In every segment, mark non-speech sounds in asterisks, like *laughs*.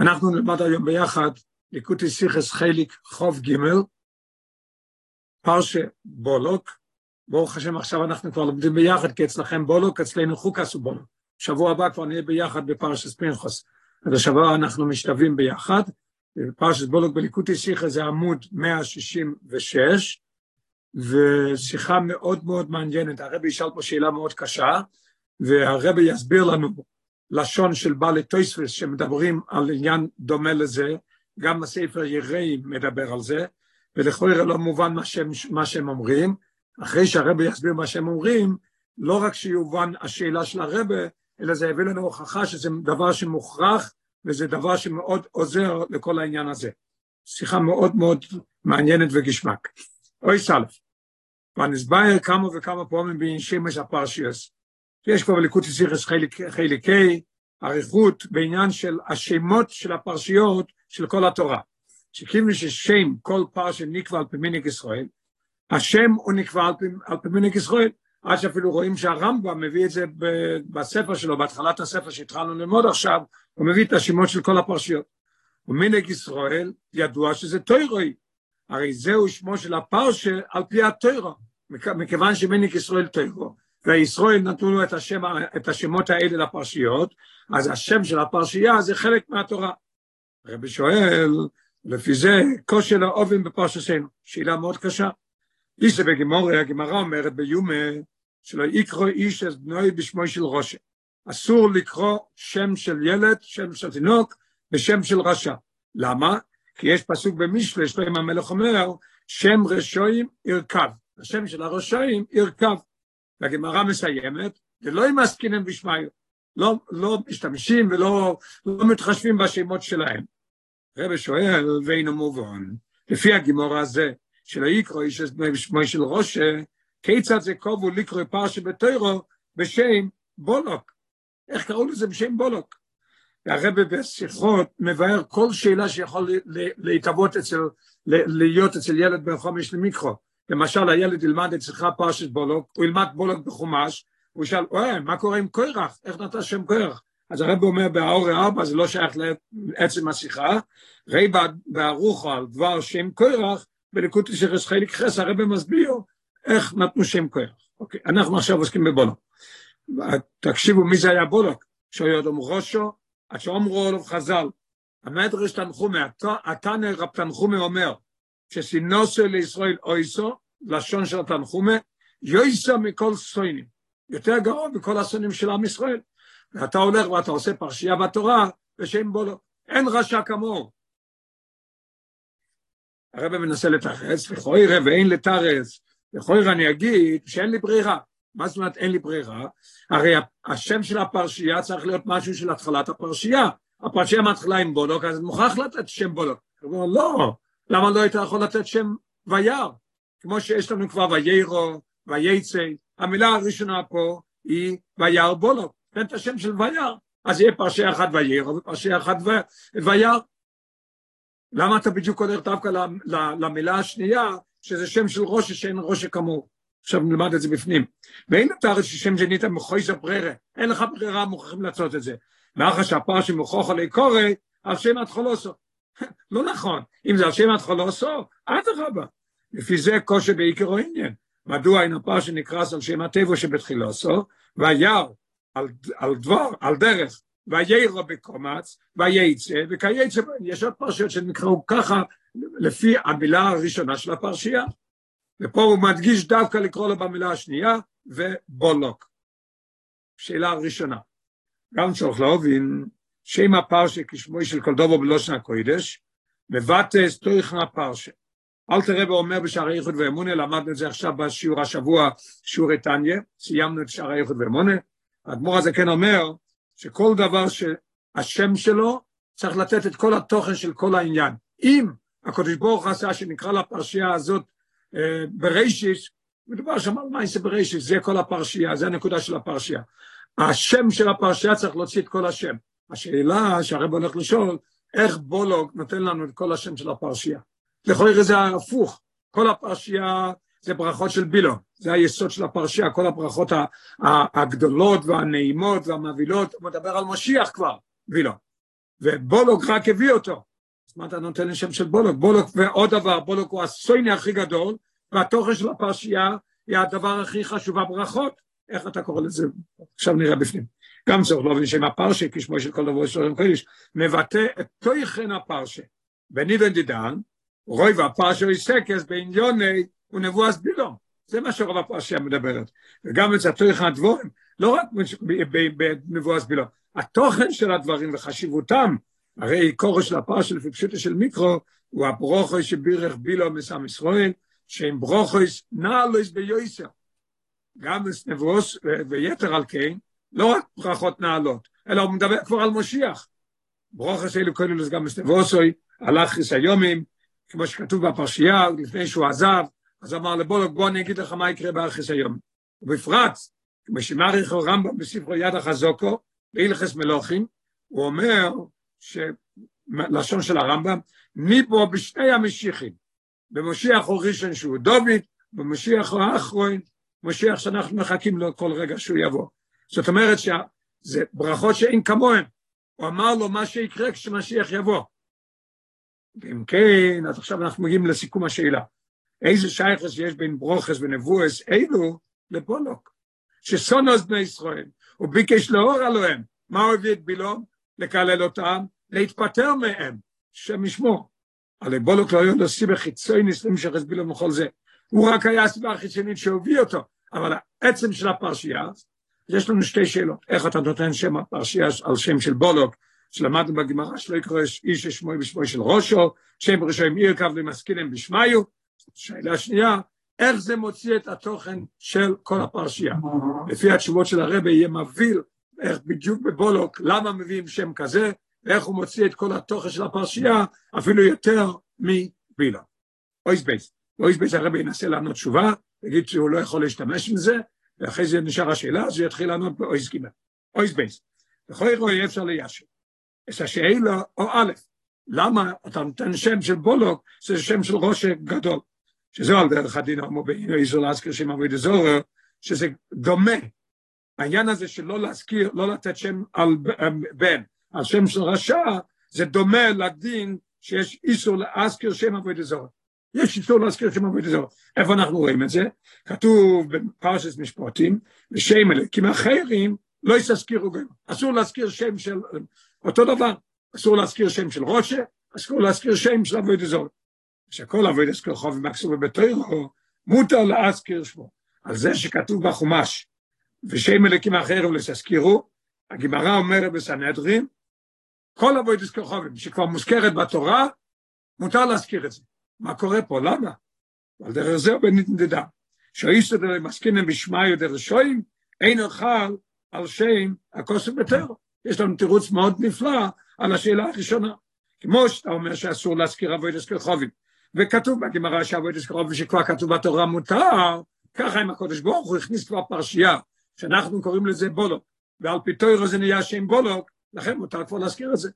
אנחנו נלמד היום ביחד ליקוטי סיכס חיליק חוב ג' פרשה בולוק, ברוך השם עכשיו אנחנו כבר לומדים ביחד כי אצלכם בולוק, אצלנו חוקס הוא בולוק. שבוע הבא כבר נהיה ביחד בפרשת פנחוס. אז השבוע אנחנו משתווים ביחד. פרשת בולוק בליקוטי סיכס זה עמוד 166, ושיחה מאוד מאוד מעניינת. הרבי ישאל פה שאלה מאוד קשה, והרבי יסביר לנו לשון של בעלי טויספס שמדברים על עניין דומה לזה, גם הספר יראי מדבר על זה, ולכאורה לא מובן מה שהם, מה שהם אומרים, אחרי שהרבה יסביר מה שהם אומרים, לא רק שיובן השאלה של הרבה, אלא זה יביא לנו הוכחה שזה דבר שמוכרח, וזה דבר שמאוד עוזר לכל העניין הזה. שיחה מאוד מאוד מעניינת וגשמק. אוי סלף, ונסביר כמה וכמה פעמים שמש הפרשיוס, יש פה בליקוד סיכס חליקי אריכות בעניין של השמות של הפרשיות של כל התורה. שכיוון ששם כל פרשה נקבע על פי ישראל, השם הוא נקבע על פי, על פי ישראל, עד שאפילו רואים שהרמב"ם מביא את זה בספר שלו, בהתחלת הספר שהתחלנו ללמוד עכשיו, הוא מביא את השמות של כל הפרשיות. ומנהיג ישראל ידוע שזה טוירוי, הרי זהו שמו של הפרשה על פי הטוירו, מכיוון שמנהיג ישראל טוירו. וישראל נתנו לו את, השם, את השמות האלה לפרשיות, אז השם של הפרשייה זה חלק מהתורה. רבי שואל, לפי זה כושר האובים בפרשתנו, שאלה מאוד קשה. איסה בגימורי, הגמרא אומרת ביומה, שלא יקרוא איש את בנוי בשמו של ראשה. אסור לקרוא שם של ילד, שם של תינוק, בשם של רשע. למה? כי יש פסוק במשלי, שלמה המלך אומר, שם רשועים ירכב. השם של הרשעים ירכב. והגמרא מסיימת, ולא אם עסקינן בשמיא, לא, לא משתמשים ולא לא מתחשבים בשמות שלהם. רבי שואל, ואינו מובן, לפי הגימור הזה, שלא יקרוא איש בשמו של ראשה, כיצד זה קובו לקרוא פרשה בתוירו בשם בולוק? איך קראו לזה בשם בולוק? והרבי בשיחות מבאר כל שאלה שיכול להתהוות אצל, להיות אצל ילד בן חומש למיקרו. למשל הילד ילמד אצלך פרשת בולוק, הוא ילמד בולוק בחומש, הוא ישאל, אוי, מה קורה עם קורח? איך נתן שם קורח? אז הרב אומר באור ארבע, זה לא שייך לעצם השיחה, ראי בערוכו על דבר שם קורח, בליקוטי שחס חיליק חס, הרב מסביר איך נתנו שם קורח. אוקיי, אנחנו עכשיו עוסקים בבולוק. תקשיבו מי זה היה בולוק, שיודום ראשו, עד שאומרו עליו חז"ל, המדרש תנחומי, התנא רב תנחומי אומר, שסינוסו לישראל אויסו, לשון של התנחומה, יויסו מכל סוינים, יותר גרוע מכל הסונים של עם ישראל. ואתה הולך ואתה עושה פרשייה בתורה, ושם בו לא, אין רשע כמוהו. הרב מנסה לתרץ, לכוירא ואין לתרץ, לכוירא אני אגיד שאין לי ברירה. מה זאת אומרת אין לי ברירה? הרי השם של הפרשייה צריך להיות משהו של התחלת הפרשייה. הפרשייה מתחילה עם בולוק, אז מוכרח לתת שם בולוק. הוא אומר, לא, למה לא היית יכול לתת שם וירא? כמו שיש לנו כבר ויירו, וייצא, המילה הראשונה פה היא וירא בולוק, תן את השם של וירא, אז יהיה פרשי אחד ויירו ופרשי אחד וירא. למה אתה בדיוק הולך דווקא למילה השנייה, שזה שם של ראש שאין ראש כמוהו? עכשיו נלמד את זה בפנים. ואין אתה ששם שנית מחויס הברירה, אין לך ברירה, מוכרחים לעשות את זה. מאחר שהפרשי מוכרח עלי קורא, על שם התחולוסו. *laughs* לא נכון, אם זה על שם התחולוסו, אדרבה. לפי זה קושי בעיקרו עניין. מדוע אין הפר שנקרס על שם הטבע שבתחילוסו, וירא על, על דבר, על דרך, ויירו בקומץ, וייצא, וכייצא, יש עוד פרשיות שנקראו ככה, לפי המילה הראשונה של הפרשייה. ופה הוא מדגיש דווקא לקרוא לו במילה השנייה, ובולוק. שאלה ראשונה. גם צריך להבין, שם הפרשה כשמו של כל דובו בלושן הקוידש, מבטא תויכן הפרשה. אל תראה ואומר בשערי איחוד ואמונה, למדנו את זה עכשיו בשיעור השבוע, שיעורי טניה, סיימנו את שערי איחוד ואמונה, האדמו"ר הזה כן אומר שכל דבר שהשם שלו צריך לתת את כל התוכן של כל העניין. אם הקדוש ברוך עשה שנקרא לפרשייה הזאת אה, ברישיס, מדובר שם על מייסה ברישיס, זה כל הפרשייה, זה הנקודה של הפרשייה. השם של הפרשייה צריך להוציא את כל השם. השאלה שהרב הולך לשאול, איך בולוג נותן לנו את כל השם של הפרשייה? לכאורה זה הפוך, כל הפרשייה זה ברכות של בילו, זה היסוד של הפרשייה, כל הברכות הגדולות והנעימות והמבהילות, הוא מדבר על משיח כבר, בילו. ובולוק רק הביא אותו. אז מה אתה נותן לשם של בולוק? בולוק, ועוד דבר, בולוק הוא הסויני הכי גדול, והתוכן של הפרשייה היא הדבר הכי חשוב, הברכות. איך אתה קורא לזה? עכשיו נראה בפנים. גם צריך לא שם הפרשה, כשמו של כל דבר של רם קודש, מבטא את תוכן הפרשה. בניבן דידן, רוי והפרשה יסקס בעניוני ונבואס בילום. זה מה שרוב הפרשה מדברת. וגם את התוכן הדבורים, לא רק בנבואס בילום, התוכן של הדברים וחשיבותם, הרי קורו של הפרשה לפי פשוטו של מיקרו, הוא הברוכו שבירך בילו מסם ישראל, שהם ברוכויס נעלויס ביוסר. גם נבואס ויתר על כן, לא רק ברכות נעלות, אלא הוא מדבר כבר על משיח. ברוכוס אלו כוללוס גם נבואסוי, הלך חיסיומים, כמו שכתוב בפרשייה, לפני שהוא עזב, אז אמר לבולוק, בוא אני אגיד לך מה יקרה בארכיס היום. ובפרט, כמו שמעריך הרמב"ם בספרו יד החזוקו, בהלכס מלוכים, הוא אומר, לשון של הרמב"ם, מפה בשני המשיחים, במשיח הוא ראשון שהוא דוד, במשיח הוא האחרון, משיח שאנחנו מחכים לו כל רגע שהוא יבוא. זאת אומרת שזה ברכות שאין כמוהן. הוא אמר לו מה שיקרה כשמשיח יבוא. ואם כן, אז עכשיו אנחנו מגיעים לסיכום השאלה. איזה שייכס יש בין ברוכס ונבואס אלו לבולוק? שסונוס בני ישראל, הוא ביקש לאור עליהם, מה הוא הביא את בילום? לקלל אותם, להתפטר מהם, שם ישמור. הרי בולוק לא היה לו סיבה חיצוניס למשך בילום וכל זה. הוא רק היה הסיבה החיצונית שהביא אותו, אבל העצם של הפרשייה, יש לנו שתי שאלות. איך אתה נותן שם הפרשייה על שם של בולוק, שלמדנו בגמרא שלא יקרא איש ששמו בשמו של ראשו, שם ראשון עיר קו למסכינם בשמיו. שאלה שנייה, איך זה מוציא את התוכן של כל הפרשייה? לפי התשובות של הרבי יהיה מבהיל איך בדיוק בבולוק, למה מביאים שם כזה, ואיך הוא מוציא את כל התוכן של הפרשייה, אפילו יותר מבילה. אויס בייס. אויס בייס הרבי ינסה לענות תשובה, יגיד שהוא לא יכול להשתמש עם זה, ואחרי זה נשאר השאלה, אז הוא יתחיל לענות באויס גימל. אויס בייס. בכל אירוע אפשר ליישר. את השאלה, או א', למה אתה נותן שם של בולוק, זה שם של ראש גדול. שזו על דרך הדין אמרו באיזו להזכיר שם אבוי דזורו, שזה דומה. העניין הזה של לא להזכיר, לא לתת שם על בן, על שם של רשע, זה דומה לדין שיש איסור להזכיר שם אבוי דזורו. יש איסור להזכיר שם אבוי דזורו. איפה אנחנו רואים את זה? כתוב בפרשת משפטים, ושם אלוקים אחרים לא יסזכירו גם. אסור להזכיר שם של אותו דבר, אסור להזכיר שם של רושה, אסור להזכיר שם של אבוי דזורו. שכל אבוידס כרחוב ומקסו בביתו, מותר להזכיר שמו. על זה שכתוב בחומש, ושם אלוקים אחרים לסזכירו, הגמרא אומרת בסנהדרין, כל אבוידס כרחובים שכבר מוזכרת בתורה, מותר להזכיר את זה. מה קורה פה? למה? על דרך זה הוא בנתנדדה. שאיסו דרך מסכינם בשמאי דרך שוים, אין אוכל על שם הכוסף בטרו. יש לנו תירוץ מאוד נפלא על השאלה הראשונה. כמו שאתה אומר שאסור להזכיר אבוידס כרחובים, וכתוב בגמרא שעבודת קרוב ושכבר כתוב בתורה מותר, ככה עם הקודש ברוך הוא הכניס כבר פרשייה, שאנחנו קוראים לזה בולוק, ועל פי תוירו זה נהיה שם בולוק, לכן מותר כבר להזכיר את זה.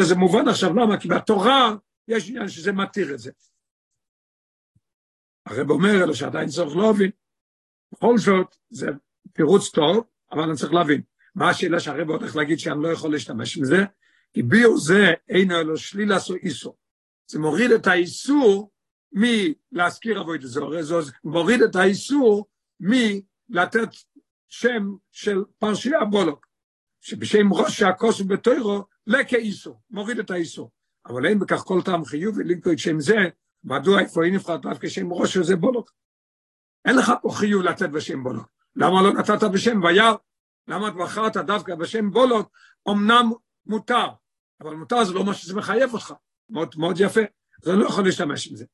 זה מובן עכשיו, למה? כי בתורה יש עניין שזה מתיר את זה. הרב אומר אלו שעדיין צריך להבין. בכל זאת, זה תירוץ טוב, אבל אני צריך להבין. מה השאלה שהרב הולך להגיד שאני לא יכול להשתמש בזה? כי ביור זה אינו אלו שלילה סו איסו. זה מוריד את האיסור מלהזכיר אבוי דזור, זה מוריד את האיסור מלתת שם של פרשייה בולוק, שבשם ראש הכוס בתוירו, לכאיסור, מוריד את האיסור. אבל אין בכך כל טעם חיוב ולינקו את שם זה, מדוע איפה היא נבחרת דווקא שם ראש הזה בולוק? אין לך פה חיוב לתת בשם בולוק. למה לא נתת בשם וירא? למה את בחרת דווקא בשם בולוק? אמנם מותר, אבל מותר זה לא מה שזה מחייב אותך. מאוד, מאוד יפה, אז אני לא יכול להשתמש עם זה.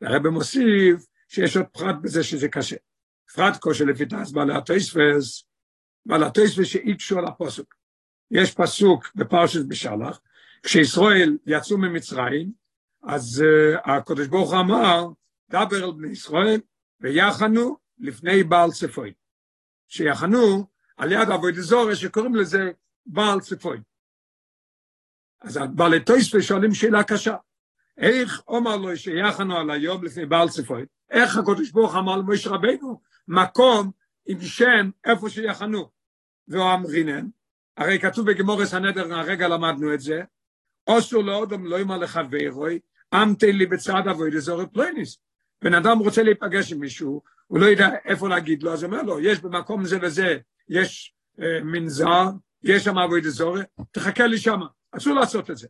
והרב מוסיף שיש עוד פרט בזה שזה קשה. פרט קושי לפי תעש בעלי התויספס, בעלי התויספס שאיקשו על הפוסוק. יש פסוק בפרשת בשלח, כשישראל יצאו ממצרים, אז uh, הקדוש ברוך הוא אמר, דבר על בני ישראל, ויחנו לפני בעל צפוי. שיחנו על יד אבוי דזורי שקוראים לזה בעל צפוי. אז בעלי טויספי שואלים שאלה קשה. איך אומר לו שיחנו על היום לפני בעל צפוי? איך הקודש ברוך אמר למשה רבינו מקום עם שם איפה שיחנו? והוא אמרינן, הרי כתוב בגמורס הנדר, הרגע למדנו את זה, אוסו לאודם לא יאמר לחברוי, אמתי לי בצד אבוי לזורי פלויניס. בן אדם רוצה להיפגש עם מישהו, הוא לא יודע איפה להגיד לו, אז אומר לו, יש במקום זה וזה, יש אה, מנזר, יש שם אבוי לזורי, תחכה לי שם, אסור לעשות את זה.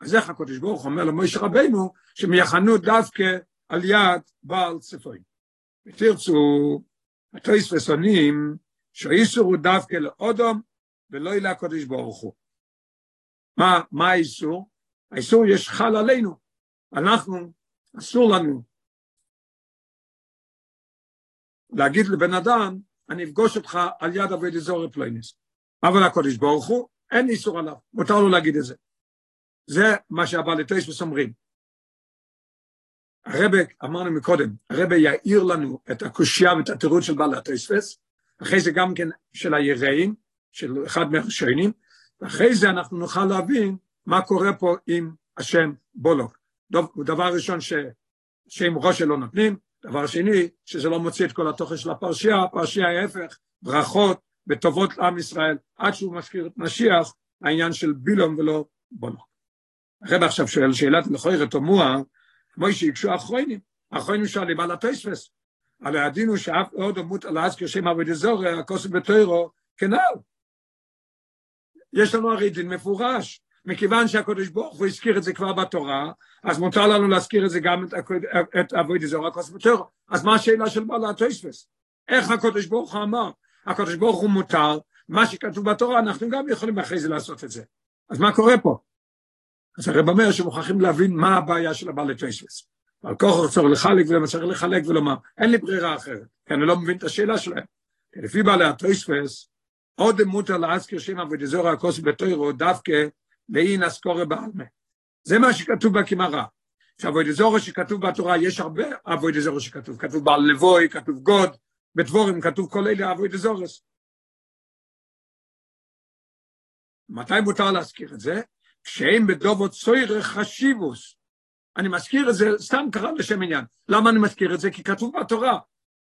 אז איך הקודש ברוך אומר למויש רבנו, שהם יחנו דווקא על יד בעל צפוי. ותרצו, התויס וסונים, שאיסור הוא דווקא לאודום, ולא ילה הקודש ברוך הוא. מה, מה האיסור? האיסור יש חל עלינו. אנחנו, אסור לנו להגיד לבן אדם, אני אפגוש אותך על יד אבי דזורי פלוינס. אבל הקודש ברוך הוא, אין איסור עליו, מותר לו להגיד את זה. זה מה שהבעלי תויספס אומרים. הרבה, אמרנו מקודם, הרבה יאיר לנו את הקושייה ואת התירוץ של בעלי התויספס, אחרי זה גם כן של היראים, של אחד מהראשונים, ואחרי זה אנחנו נוכל להבין מה קורה פה עם השם בולוק. דבר ראשון ששם ראש לא נותנים, דבר שני, שזה לא מוציא את כל התוכן של הפרשייה, הפרשייה ההפך, ברכות וטובות לעם ישראל, עד שהוא מזכיר את משיח, העניין של בילום ולא בולוק. הרב עכשיו שואל שאלת לכויר תמוה, כמו שהקשו האחרונים, האחרונים שואלים על התספס, על הדין שאף עוד עמות על להזכיר שם עבוד אזור, הכוסף בתוירו, כנ"ל. יש לנו הרי דין מפורש, מכיוון שהקדוש ברוך הוא הזכיר את זה כבר בתורה, אז מותר לנו להזכיר את זה גם את, את אבוי דזור הכוס בתורה. אז מה השאלה של בעל התוספס? איך הקדוש ברוך הוא אמר? הקדוש ברוך הוא מותר, מה שכתוב בתורה אנחנו גם יכולים אחרי זה לעשות את זה. אז מה קורה פה? אז הרב אומר שמוכרחים להבין מה הבעיה של הבעל התוספס. על כוח צריך לחלק וצריך לחלק ולומר, אין לי ברירה אחרת, כי אני לא מבין את השאלה שלהם. לפי בעלי התוספס, עוד מותר להזכיר שם אבוי דזור הכוס בתוירו דווקא לאין אסקורי בעלמה. זה מה שכתוב בגמרא. שאבוי דזורו שכתוב בתורה, יש הרבה אבוי דזורו שכתוב, כתוב בעל לבוי, כתוב גוד, בדבורים כתוב כל אלה אבוי דזורס. מתי מותר להזכיר את זה? כשהם בדובו צוירך חשיבוס. אני מזכיר את זה, סתם קרה לשם עניין. למה אני מזכיר את זה? כי כתוב בתורה.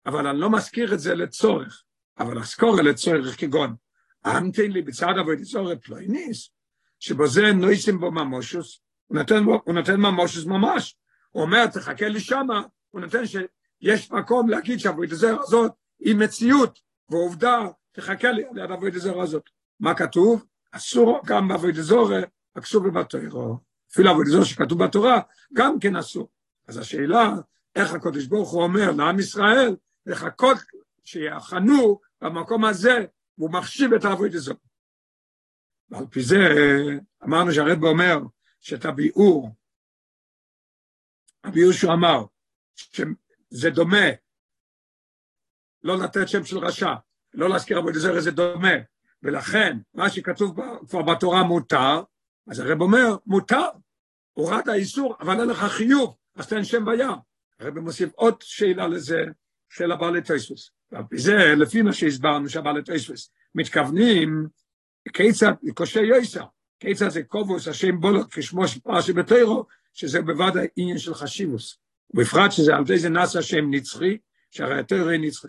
אבל אני לא מזכיר את זה לצורך. אבל אסקורה לצורך כגון. אמתן לי בצד אבוי דזורת פלויניס. שבזה נויסים בו ממושוס, הוא נותן, הוא נותן ממושוס ממש. הוא אומר, תחכה לי שמה, הוא נותן שיש מקום להגיד הזר הזאת היא מציאות, ועובדה, תחכה לי על יד הבוית הזר הזאת. מה כתוב? אסור גם הזר, הכסוב בתוירו. אפילו הזר שכתוב בתורה, גם כן אסור. אז השאלה, איך הקדוש ברוך הוא אומר לעם ישראל, לחכות שיחנו במקום הזה, והוא מחשיב את העבוד הזאת. ועל פי זה אמרנו שהרב אומר שאת הביאור, הביאור שהוא אמר, שזה דומה, לא לתת שם של רשע, לא להזכיר עבוד זרע זה דומה, ולכן מה שכתוב כבר בתורה מותר, אז הרב אומר, מותר, הורד האיסור, אבל אין לך חיוב, אז תן שם בים. הרב מוסיף עוד שאלה לזה, של הבעלי תויספוס. זה, לפי מה שהסברנו שהבעלי תויספוס מתכוונים כיצד, קושי יויסר, כיצד זה קובוס, השם בולו, כשמו של פרשי בתוירו, שזה בוודאי עניין של חשיבוס. ובפרט שזה על ידי זה נעשה שם נצחי, שהרי התוירו היא נצחי.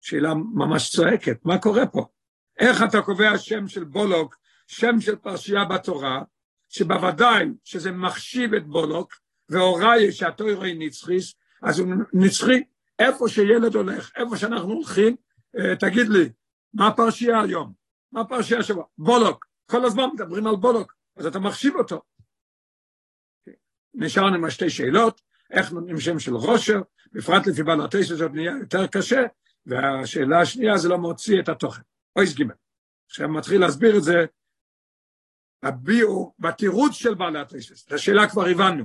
שאלה ממש צועקת, מה קורה פה? איך אתה קובע שם של בולוק, שם של פרשייה בתורה, שבוודאי שזה מחשיב את בולוק, והוראי שהתוירו היא נצחיס, אז הוא נצחי, איפה שילד הולך, איפה שאנחנו הולכים, תגיד לי, מה הפרשייה היום? מה הפרשייה שבוע? בולוק. כל הזמן מדברים על בולוק, אז אתה מחשיב אותו. נשארנו עם שתי שאלות, איך נותנים שם של רושר, בפרט לפי בעל התשע זאת נהיה יותר קשה, והשאלה השנייה זה לא מוציא את התוכן. אויס גימל. עכשיו מתחיל להסביר את זה, הביאו בתירוץ של בעל התשע, את השאלה כבר הבנו.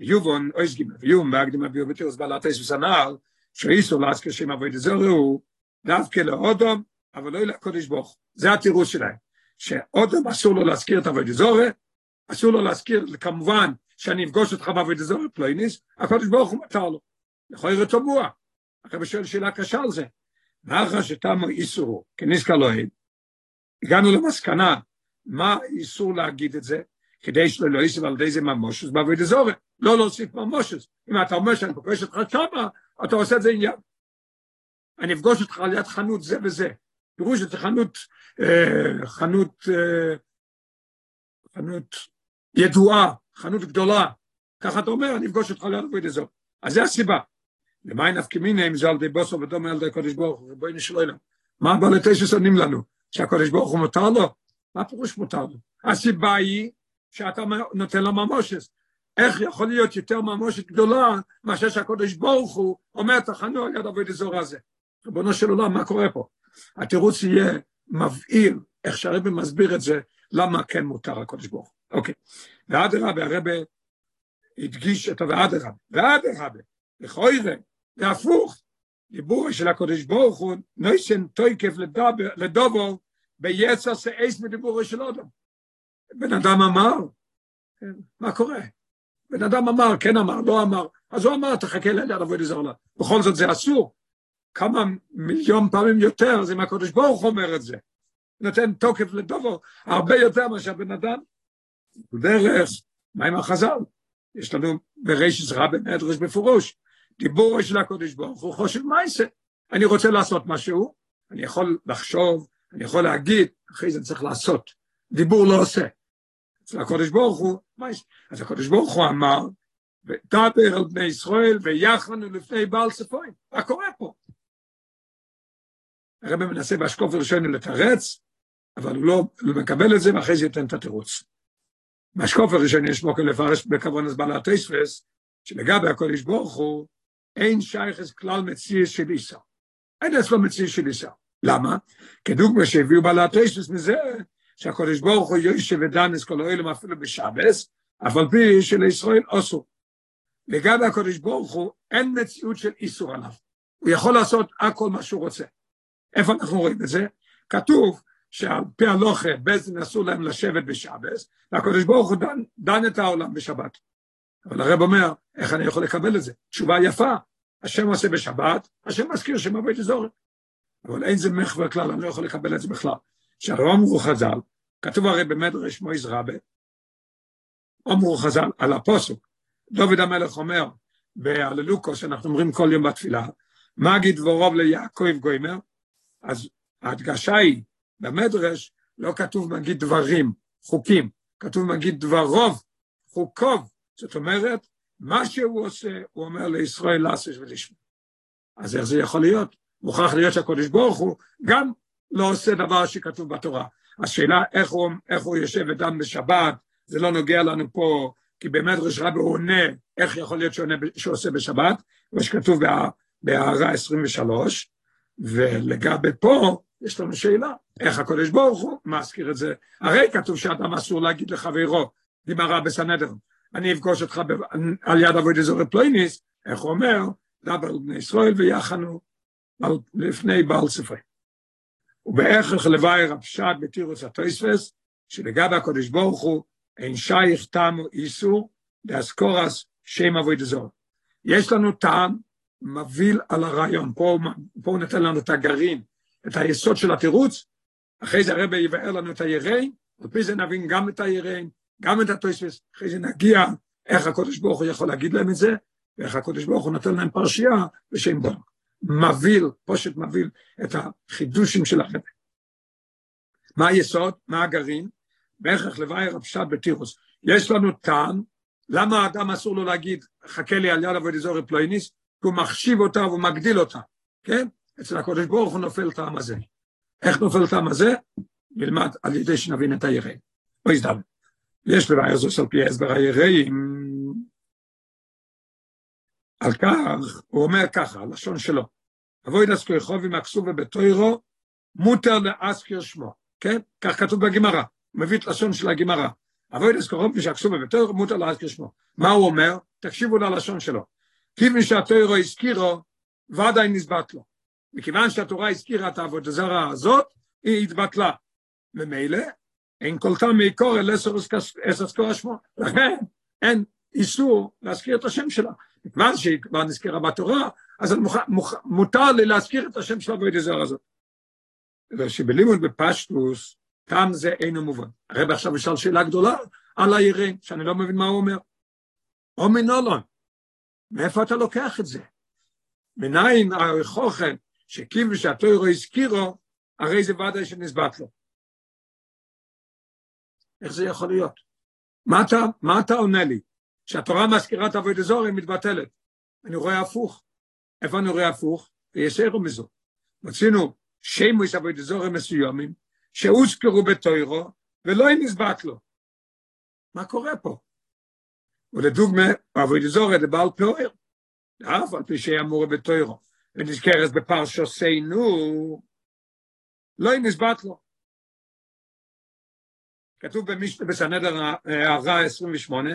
יובון, אויס גימל, ויום בהקדים הביאו בתירוץ בעל התשע הנעל, שאיסו להזכיר שם אבוי דזורו, דווקא לאודום, אבל לא לקודש ברוך זה התירוץ שלהם. שאודם אסור לו להזכיר את אבוי דזורי, אסור לו להזכיר, כמובן, שאני אפגוש אותך באבוי דזורי פלויניס, הקודש ברוך הוא מותר לו. יכול להיות טובוע. אחרי בשואל שאלה קשה על זה. ואחר שתמו איסורו, כניסקה אין, הגענו למסקנה, מה איסור להגיד את זה? כדי שלא לא יסיב על ידי זה ממושס באבוי דזורי, לא להוסיף ממושס. אם אתה אומר שאני פוגש אותך שמה, אתה עושה את זה עניין. אני אפגוש אותך על יד חנות זה וזה. פירוש זה חנות, אה, חנות, אה, חנות ידועה, חנות גדולה. ככה אתה אומר, אני אפגוש אותך ליד עבוד אזור. אז זה הסיבה. למה נפקא מינה אם זה על ידי בוסו ודומה על ידי הקודש ברוך הוא, בואי נשאל אליו. מה בעלי תשע עונים לנו? שהקודש ברוך הוא מותר לו? מה פירוש מותר לו? הסיבה היא שאתה נותן לו ממושס. איך יכול להיות יותר ממושת גדולה מאשר שהקודש ברוך הוא אומר תחנו על יד עבוד אזור הזה. ריבונו של עולם, מה קורה פה? התירוץ יהיה מבהיר, איך שהרבא מסביר את זה, למה כן מותר הקודש ברוך הוא. אוקיי. ואדרבה, הרבא הדגיש את ואדרבה, ואדרבה, לכוירא, זה הפוך, דיבור של הקודש ברוך הוא, נויסן טויקף לדובו, ביצר שאייס מדיבורו של אדם. בן אדם אמר, כן, מה קורה? בן אדם אמר, כן אמר, לא אמר, אז הוא אמר, תחכה ליד עבוד זר בכל זאת זה אסור. כמה מיליון פעמים יותר, זה אם הקודש ברוך אומר את זה. נותן תוקף לדובו, הרבה יותר מאשר בן אדם. דרך, מה עם החז"ל? יש לנו ברישס רבי מדרש בפירוש, דיבור של הקודש ברוך הוא חושב מייסה. אני רוצה לעשות משהו, אני יכול לחשוב, אני יכול להגיד, אחרי זה צריך לעשות. דיבור לא עושה. אצל הקודש ברוך הוא, מייסה. אז הקודש ברוך הוא אמר, ודבר על בני ישראל ויחנו לפני בעל צפוין. מה קורה פה? הרב מנסה באשקוף הראשון לתרץ, אבל הוא לא, מקבל את זה, ואחרי זה ייתן את התירוץ. באשקוף הראשון יש בו לפרש אז בעלת תספס, שלגבי הקודש ברוך הוא, אין שייכס כלל מציא של איסה. אין אצלו מציא של איסה. למה? כדוגמה שהביאו בעלת תספס מזה, שהקודש ברוך הוא יושב ודנס כל האלם אפילו בשבס, אבל פי שלישראל אסור. לגבי הקודש ברוך הוא, אין מציאות של איסור עליו. הוא יכול לעשות הכל מה שהוא רוצה. איפה אנחנו רואים את זה? כתוב שעל פי הלוכה, בזן אסור להם לשבת בשבס, והקדוש ברוך הוא דן, דן את העולם בשבת. אבל הרב אומר, איך אני יכול לקבל את זה? תשובה יפה, השם עושה בשבת, השם מזכיר שם אבי תזורת. אבל אין זה מחבר כלל, אני לא יכול לקבל את זה בכלל. שהרב אמרו חז"ל, כתוב הרי במדרש מויז רבה, אמרו חז"ל על הפוסוק, דוד המלך אומר, בהללוקוס, שאנחנו אומרים כל יום בתפילה, מגיד דבורוב ליעקב גוימר, אז ההדגשה היא, במדרש לא כתוב מגיד דברים, חוקים, כתוב מגיד דברוב, חוקוב, זאת אומרת, מה שהוא עושה, הוא אומר לישראל לעשות ולשמוע. אז איך זה יכול להיות? מוכרח להיות שהקודש ברוך הוא גם לא עושה דבר שכתוב בתורה. השאלה איך הוא, איך הוא יושב ודן בשבת, זה לא נוגע לנו פה, כי במדרש רבי הוא עונה, איך יכול להיות שעונה, שעושה בשבת, מה שכתוב בהערה 23, ולגבי פה, יש לנו שאלה, איך הקודש ברוך הוא מזכיר את זה? הרי כתוב שאדם אסור להגיד לחברו, גמרא בסנדר, אני אפגוש אותך ב... על יד אבוי דזורי פלויניס, איך הוא אומר, דבר בני ישראל ויחנו. לפני בעל ספרי. ובערך לבייר הפשט בתירוס הטויספס, שלגבי הקודש ברוך הוא, אין שייך טעם איסור, לאסקורס שם אבוי דזור. יש לנו טעם מביא על הרעיון, פה, פה הוא נותן לנו את הגרעין, את היסוד של התירוץ, אחרי זה הרב יבאר לנו את היראים, ופי זה נבין גם את היראים, גם את התוספס, אחרי זה נגיע איך הקודש ברוך הוא יכול להגיד להם את זה, ואיך הקודש ברוך הוא נותן להם פרשייה בשם בו. מביא, פושט מביא את החידושים של הרב. מה היסוד? מה הגרעין? בהכרח לבייר הפשט בתירוס. יש לנו טעם, למה האדם אסור לו להגיד, חכה לי על יד אבוי דזורי פלויניס, הוא מחשיב אותה והוא מגדיל אותה, כן? אצל הקודש ברוך הוא נופל טעם הזה. איך נופל טעם הזה? נלמד על ידי שנבין את היראים. או הזדמן. יש לבעיה זו על פי הסבר היראים. על כך, הוא אומר ככה, הלשון שלו, אבוי דסקו יחובי מקסובה בתוירו, מותר לאסקר שמו, כן? כך כתוב בגמרא, מביא את לשון של הגמרא. אבוי דסקו יחובי מקסובה בתוירו, מותר לאסקר שמו. מה הוא אומר? תקשיבו ללשון שלו. כיוון שהתוירו הזכירו, ודאי נסבט לו. מכיוון שהתורה הזכירה את העבודה זרה הזאת, היא התבטלה. ממילא, אין כל טעם מעיקור אל אססקור השמו. לכן, אין איסור להזכיר את השם שלה. מכיוון שהיא כבר נזכירה בתורה, אז מוכ... מוכ... מותר לי להזכיר את השם של העבודה זרה הזאת. ושבלימוד בפשטוס, טעם זה אינו מובן. הרב עכשיו ישאל שאלה גדולה על היראים, שאני לא מבין מה הוא אומר. או מנולון, מאיפה אתה לוקח את זה? מניין החוכן שכיוון שהתוירו הזכירו, הרי זה ודאי שנסבט לו. איך זה יכול להיות? מה אתה, מה אתה עונה לי? שהתורה מזכירה את אבוי היא מתבטלת. אני רואה הפוך. איפה אני רואה הפוך? ויש ערו מזו. מצינו שימוס אבוי דזור מסוימים, שהוזכרו בתוירו, ולא נסבט לו. מה קורה פה? ולדוגמה, אבוי זה בעל פאויר. אף על פי שאמור בתוירו, ונזכרת בפרשוסנו, לא נסבט לו. כתוב במשנה בסנדר הערה 28,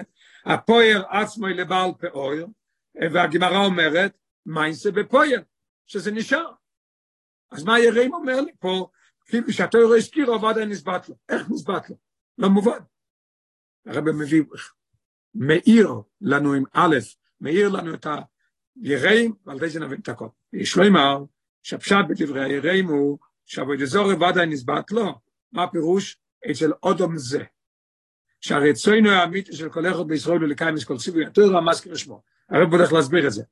הפויר עצמו לבעל פאויר, והגמרא אומרת, מיינסה בפויר, שזה נשאר. אז מה יראים אומר לי פה, כאילו שהתויר הזכיר, אבל עדיין נסבט לו. איך נסבט לו? לא מובן. הרב מביא, מאיר לנו עם א', מאיר לנו את היראים, ועל זה נבין את הכל. יש לו אמר, שהפשט בדברי היראים הוא, שעבוד אזור ועדיין נסבט לו. מה הפירוש? אצל אודום זה. שהרצוינו האמיתי של כל אחד בישראל הוא לקיים את כל ציווי התורה, מזכיר שמו. הרב הולך להסביר את זה.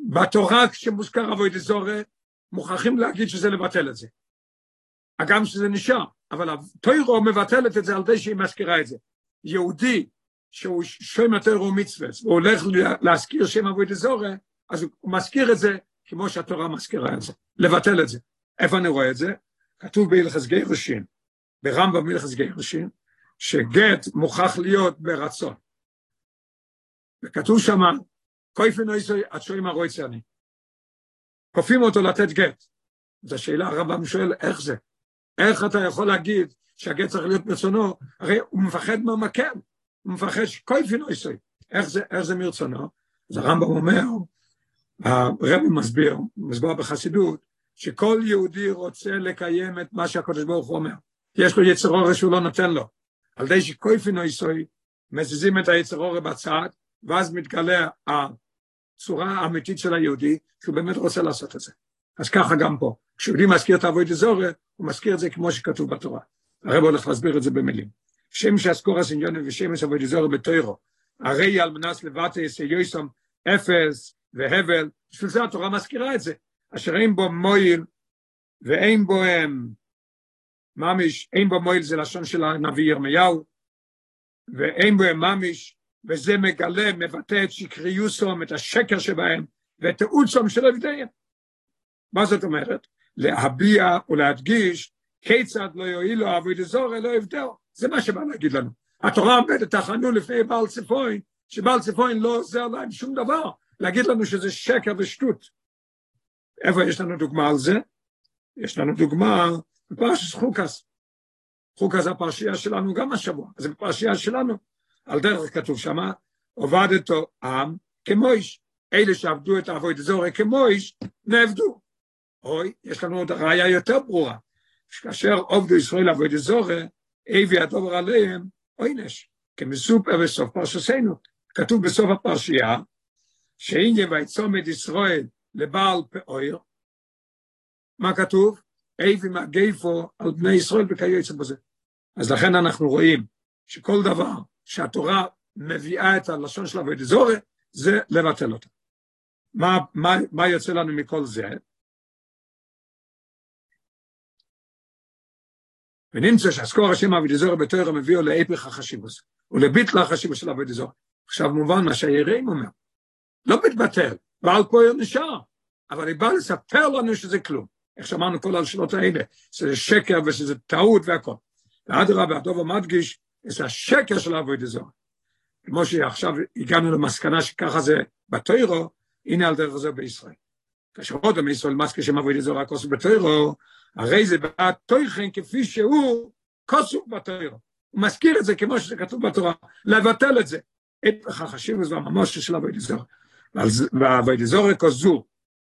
בתורה כשמוזכר אבוי דזורי, מוכרחים להגיד שזה לבטל את זה. הגם שזה נשאר, אבל התוירו מבטלת את זה על זה שהיא מזכירה את זה. יהודי שהוא שם התוירו מצווה, והוא הולך להזכיר שם אבוי דזורי, אז הוא מזכיר את זה כמו שהתורה מזכירה את זה, לבטל את זה. איפה אני רואה את זה? כתוב בהלכס גירושין, ברמב"ם מלכס גירושין, שגט מוכרח להיות ברצון. וכתוב שמה, קויפן איסוי עד שואים הרויצה אני. כופים אותו לתת גט. זו שאלה, הרמב"ם שואל, איך זה? איך אתה יכול להגיד שהגט צריך להיות ברצונו? הרי הוא מפחד מהמקל, הוא מפחד שקויפן איסוי. איך זה, איך זה מרצונו? אז הרמב"ם אומר, הרבי מסביר, מסביר בחסידות, שכל יהודי רוצה לקיים את מה שהקדוש ברוך הוא אומר. יש לו יצר אורש שהוא לא נותן לו. על די שקויפין איסוי, מזיזים את היצר אורש בצד, ואז מתגלה הצורה האמיתית של היהודי, שהוא באמת רוצה לעשות את זה. אז ככה גם פה. כשיהודי מזכיר את אבוי דזורי, הוא מזכיר את זה כמו שכתוב בתורה. הרב הולך להסביר את זה במילים. שם שאסקור הסניון ושם אבוי דזורי בתוירו, הרי על מנס לבטא יסייסום אפס והבל, בשביל זה התורה מזכירה את זה. אשר אין בו מויל ואין בו הם ממש, אין בו מועיל זה לשון של הנביא ירמיהו, ואין בו ממש, וזה מגלה, מבטא את שקריוסום, את השקר שבהם, ואת תאוצום של עבדיהם. מה זאת אומרת? להביע ולהדגיש כיצד לא יועילו אבוי דזורי לא יבדאו. זה מה שבא להגיד לנו. התורה עומדת תחנו לפני בעל צפוין, שבעל צפוין לא עוזר להם שום דבר, להגיד לנו שזה שקר ושטות. איפה יש לנו דוגמה על זה? יש לנו דוגמה בפרשת חוקס. חוקס הפרשייה שלנו גם השבוע, זה בפרשייה שלנו. על דרך כתוב שמה, עובדתו עם כמויש. אלה שעבדו את העבוד זורי כמויש, נעבדו. אוי, יש לנו עוד ראיה יותר ברורה. כאשר עובדו ישראל עבוד זורי, אבי הדובר עליהם, עונש, כמסופר בסוף פרשסנו. כתוב בסוף הפרשייה, שהנה ויצומד ישראל לבעל פאויר, מה כתוב? איבי מגייפו על בני ישראל וכיוצא בזה. אז לכן אנחנו רואים שכל דבר שהתורה מביאה את הלשון של אבוי דזורי, זה לבטל אותה. מה, מה, מה יוצא לנו מכל זה? ונמצא שהסקור השם אבי דזורי בתוירה מביאו להפך החשיבוס, ולביטל החשיבוס של אבי דזורי. עכשיו מובן מה שהיראים אומר, לא מתבטל, בעל פועל נשאר, אבל היא באה לספר לנו שזה כלום. איך שאמרנו כל השאלות האלה, שזה שקר ושזה טעות והכל. ואדרבה, הדובר מדגיש, זה השקר של אבוי דזור. כמו שעכשיו הגענו למסקנה שככה זה בתוירו, הנה על דרך זה בישראל. כאשר עוד עם ישראל מסקר שם אבוי דזור רק עושה בתוירו, הרי זה בא תויכן כפי שהוא כוסו בתוירו. הוא מזכיר את זה כמו שזה כתוב בתורה, לבטל את זה. את החשיבות והממוש של אבוי דזור. ואבוי דזור כזו,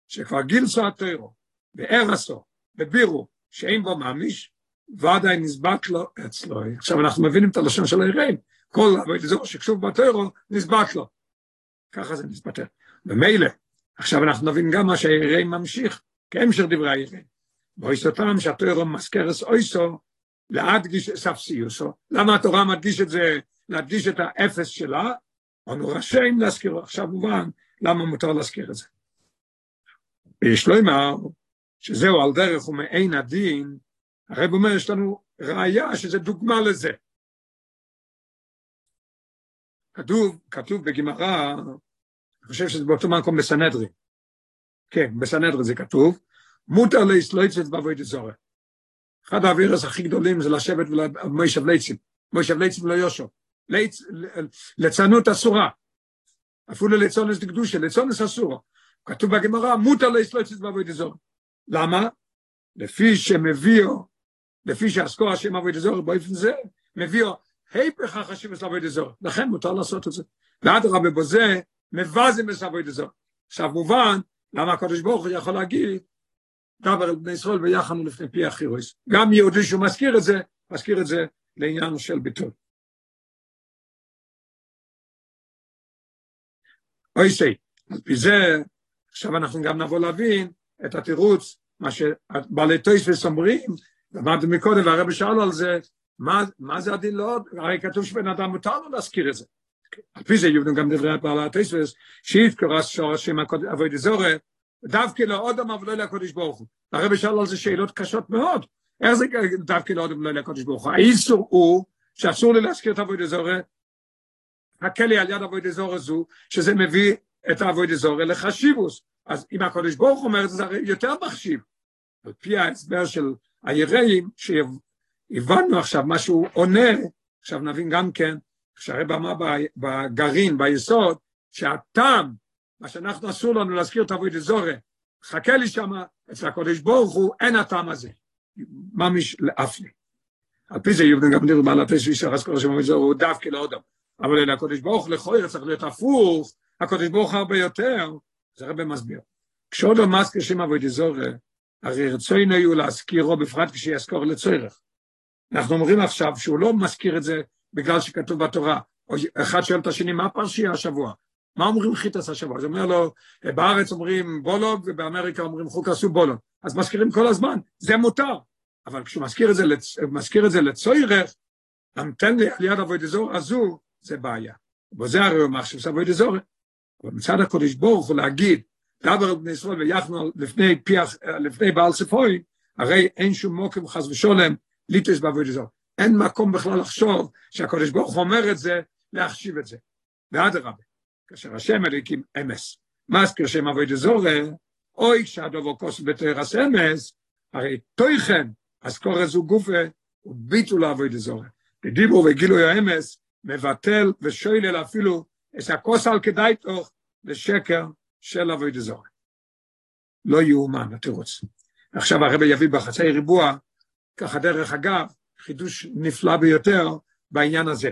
שכבר גילסו התוירו, בארסו, בבירו, שאין בו מאמיש, ודאי נסבט לו אצלו. עכשיו אנחנו מבינים את הלשון של היראים, כל אבוידזור שקשור בטרו, נסבט לו. ככה זה נסבטר. ומילא, עכשיו אנחנו נבין גם מה שהיראים ממשיך, כהמשך דברי היראים. באויסותם שהטרו מזכרס אויסו, להדגיש ספסיוסו. למה התורה מדגיש את זה, להדגיש את האפס שלה? אנו רשאים להזכירו. עכשיו מובן למה מותר להזכיר את זה. ויש לו אמר, שזהו על דרך ומעין הדין, הרב אומר, יש לנו ראייה שזה דוגמה לזה. כתוב, כתוב בגמרא, אני חושב שזה באותו מקום בסנהדרין. כן, בסנהדרין זה כתוב, מותר להסלויצת בעבוד זורע. אחד האווירס הכי גדולים זה לשבת ולמוישב ליצים. מוישב ליצים לא יושו. ליצ, לצנות אסורה. אפילו לצונס דקדושה, לצונס אסורה. כתוב בגמרא, מותר להסלויצת בעבוד זורע. למה? לפי שמביאו, לפי שאסקור השם עבוד זורע באופן זה, מביאו היפך החשיבוס לעבוד זורע. לכן מותר לעשות את זה. ואדרבה בזה, מבזים את עבוד זורע. עכשיו מובן, למה הקדוש ברוך הוא יכול להגיד, דבר על בני ישראל ויחנו לפני פי החירוס. גם יהודי שהוא מזכיר את זה, מזכיר את זה לעניין של ביטול. אוי סי, על פי זה, עכשיו אנחנו גם נבוא להבין את התירוץ, מה שבעלי טויספס אומרים, למדנו מקודם והרבי שאל על זה, מה, מה זה הדין לא עוד? הרי כתוב שבן אדם מותר לו להזכיר את זה. על פי זה יהיו גם דברי בעלי הטויספס, שיתקרא שורשים אבוי דזורת, דווקא לאודם אבל לא לקודש ברוך הוא. הרבי שאל על זה שאלות קשות מאוד. איך זה דווקא לאודם ולא לקודש ברוך הוא? האיסור הוא שאסור לי להזכיר את אבוי דזורת, חכה לי על יד אבוי דזורת זו, שזה מביא את אבוי דזורת לחשיבוס. אז אם הקודש ברוך אומר את זה, זה הרי יותר מחשיב. על פי ההסבר של היראים, שהבנו עכשיו מה שהוא עונה, עכשיו נבין גם כן, שהרב אמר בגרעין, ביסוד, שהטעם מה שאנחנו אסור לנו להזכיר את אבוי דזורי, חכה לי שמה, אצל הקודש ברוך הוא, אין הטעם הזה. ממש לאפני. על פי זה יובן גם נראה מעלת איש וישר אז כל השם אבוי דזורי הוא דווקא לאודם. אבל אלה הקודש ברוך לכוי צריך להיות הפוך, הקודש ברוך הרבה יותר, זה הרבה מסביר. כשעודו מזכיר שם אבוי דזורי, הרי רצוינו יהיו להזכירו בפרט כשיזכור לצורך. אנחנו אומרים עכשיו שהוא לא מזכיר את זה בגלל שכתוב בתורה. אחד שואל את השני, מה הפרשייה השבוע? מה אומרים חיטס השבוע? אז אומר לו, בארץ אומרים בולוג ובאמריקה אומרים חוק עשו בולוג. אז מזכירים כל הזמן, זה מותר. אבל כשהוא מזכיר את זה, לצ... את זה לצוירך, נתן לי על יד אבוי דזור הזו, זה בעיה. וזה הרי הוא מחשב אבוי דזור. מצד הקודש ברוך הוא להגיד, דבר על בני ישראל ויחנו לפני, פיח, לפני בעל ספוי, הרי אין שום מוקם חס ושולם ליטוס באבוי דזור. אין מקום בכלל לחשוב שהקודש ברוך אומר את זה, להחשיב את זה. ואדרבה. כאשר השם אליקים אמס. מזכיר שם אבוי דזורה, אוי שהדובו כוס בתרס אמס, הרי תויכן, אז קורא זו גופה, וביטול אבוי דזורה. בדיבור וגילוי האמס, מבטל ושוילל אפילו את הכוס על כדאי תוך לשקר של אבוי דזורה. לא יאומן התירוץ. עכשיו הרבי יביא בחצי ריבוע, ככה דרך אגב, חידוש נפלא ביותר בעניין הזה.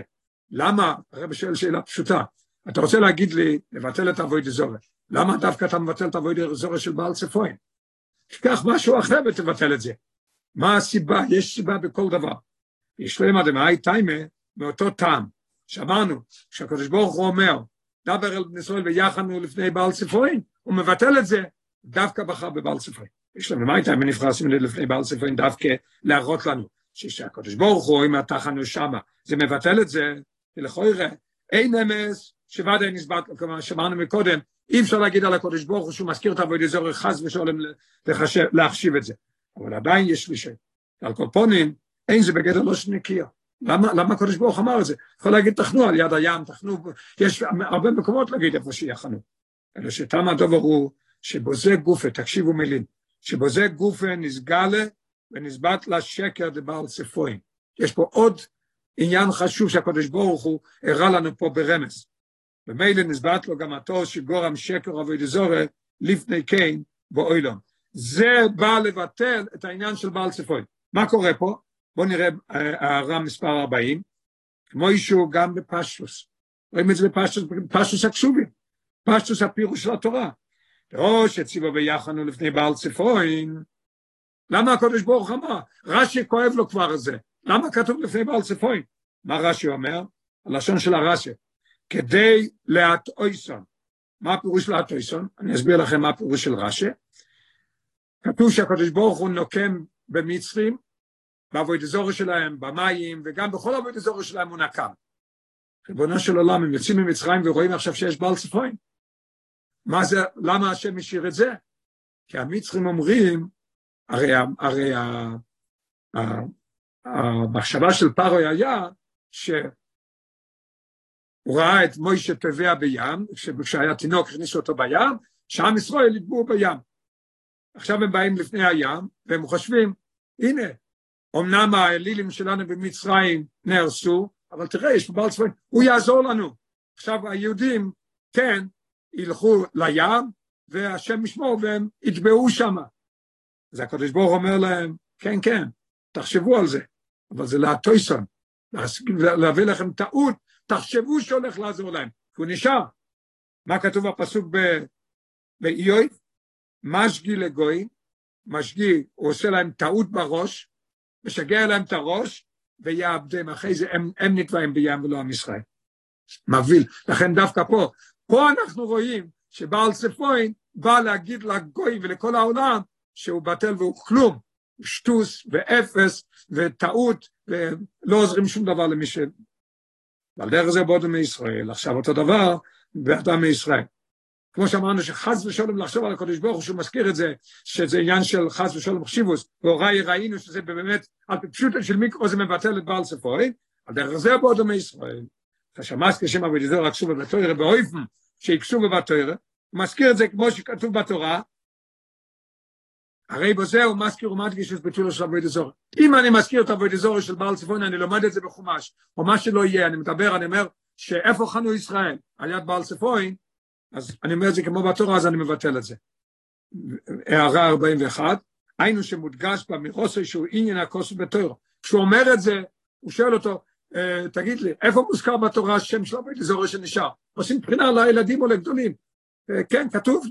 למה? הרבי שואל שאלה פשוטה. אתה רוצה להגיד לי, לבטל את אבוי דזורי. למה דווקא אתה מבטל את אבוי דזורי של בעל צפוין? תיקח משהו אחר ותבטל את זה. מה הסיבה? יש סיבה בכל דבר. יש להם אדמאי טיימה מאותו טעם. שאמרנו, שהקדוש ברוך הוא אומר, דבר אל בני ישראל ויחנו לפני בעל צפוין, הוא מבטל את זה, דווקא בחר בבעל צפוין. יש להם אדמאי טיימה נפרסים לפני בעל צפוין דווקא להראות לנו, שהקדוש ברוך הוא, אם התחנו שמה, זה מבטל את זה, ולכוי אין אמס, שוודאי נסבט, כלומר שאמרנו מקודם, אי אפשר להגיד על הקודש ברוך הוא שהוא מזכיר את אבוי דזור חס ושולם להחשיב את זה. אבל עדיין יש לי שם. על כל פונים, אין זה בגדר לא שנקיה. למה, למה הקודש ברוך אמר את זה? יכול להגיד תחנו על יד הים, תחנו, יש הרבה מקומות להגיד איפה שיחנו. אלא שתם הדובר הוא שבוזה גופה, תקשיבו מילים, שבוזה גופה נסגלה ונסבט לה שקר דבעל צפוין. יש פה עוד עניין חשוב שהקודש ברוך הוא הראה לנו פה ברמז. ומילא נסבט לו גם התור שגורם שקר אבי דזורת לפני כן באוילון. זה בא לבטל את העניין של בעל צפוי. מה קורה פה? בואו נראה הערה מספר 40, כמו אישור גם בפשטוס. רואים את זה בפשטוס, בפשטוס הכשובים, פשטוס הפירוש של התורה. ראש הציבו ביחנו לפני בעל צפוין, למה הקדוש ברוך אמר? רש"י כואב לו כבר זה. למה כתוב לפני בעל צפוין? מה רש"י אומר? הלשון של הרש"י. כדי להטעויסון. מה הפירוש להטעויסון? אני אסביר לכם מה הפירוש של רש"י. כתוב שהקדוש ברוך הוא נוקם במצרים, בעבוד אזורי שלהם, במים, וגם בכל עבוד אזורי שלהם הוא נקם. ריבונו של עולם, הם יוצאים ממצרים ורואים עכשיו שיש בעל צפוין. מה זה, למה השם השאיר את זה? כי המצרים אומרים הרי, הרי המחשבה של פרוי היה שהוא ראה את מוישה טבע בים, כשהיה תינוק הכניסו אותו בים, שעם ישראל יטבעו בים. עכשיו הם באים לפני הים, והם חושבים, הנה, אמנם האלילים שלנו במצרים נהרסו, אבל תראה, יש בעל צבאי, הוא יעזור לנו. עכשיו היהודים, כן, ילכו לים, והשם ישמור, והם יטבעו שם. אז הקדוש ברוך אומר להם, כן, כן, תחשבו על זה, אבל זה להטויסון, להביא לכם טעות, תחשבו שהולך לעזור להם, כי הוא נשאר. מה כתוב בפסוק באיוי? משגי לגוי, משגי, הוא עושה להם טעות בראש, משגע להם את הראש, ויעבדם, אחרי זה הם, הם נתבעים בים ולא עם ישראל. מבהיל. לכן דווקא פה, פה אנחנו רואים שבעל צפוין בא להגיד לגוי ולכל העולם שהוא בטל והוא כלום, שטוס ואפס וטעות ולא עוזרים שום דבר למי ש... ועל דרך זה בודו מישראל. עכשיו אותו דבר באדם מישראל. כמו שאמרנו שחס ושלום לחשוב על הקדוש ברוך הוא שהוא מזכיר את זה, שזה עניין של חס ושלום חשיבוס, והוראי ראינו שזה באמת, על פשוטו של מיקרו זה מבטל את בעל ספורי, על דרך זה בודו מישראל. כשמאס כשם אבי דזור רק שוב בתוירה באויפן, שיקשו בבתוירה, הוא מזכיר את זה כמו שכתוב בתורה, הרי בזה הוא מזכיר ומדגיש את ביטולו של אבוי דזור. אם אני מזכיר את אבוי דזור של בעל צפון, אני לומד את זה בחומש, או מה שלא יהיה, אני מדבר, אני אומר, שאיפה חנו ישראל? על יד בעל צפון, אז אני אומר את זה כמו בתורה, אז אני מבטל את זה. הערה 41, היינו שמודגש באמירוסו שהוא עניין הכוס בתור. כשהוא אומר את זה, הוא שואל אותו, אה, תגיד לי, איפה מוזכר בתורה השם של אבוי דזור שנשאר? עושים בחינה לילדים או לגדולים. אה, כן, כתוב,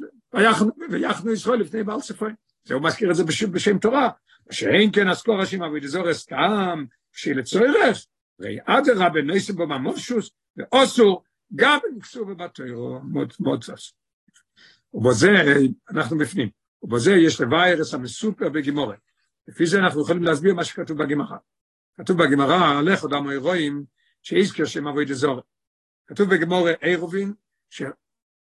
ויחנו ישראל לפני בעל צפון. זה הוא מזכיר את זה בשם, בשם תורה, שאין כן אסקור השם אבי דזור סתם, שלצורך, ראי אדרבה נויסם בו ממושוס, ואוסו גם נכסו בבתוירו מוצס. ובזה אנחנו בפנים, ובזה יש לוויירס המסופר בגימורת. לפי זה אנחנו יכולים להסביר מה שכתוב בגמרא. כתוב בגמרא, לך עוד המוירואים, שיזכר שם אבוי דזור. כתוב בגמורה עירובין, ש...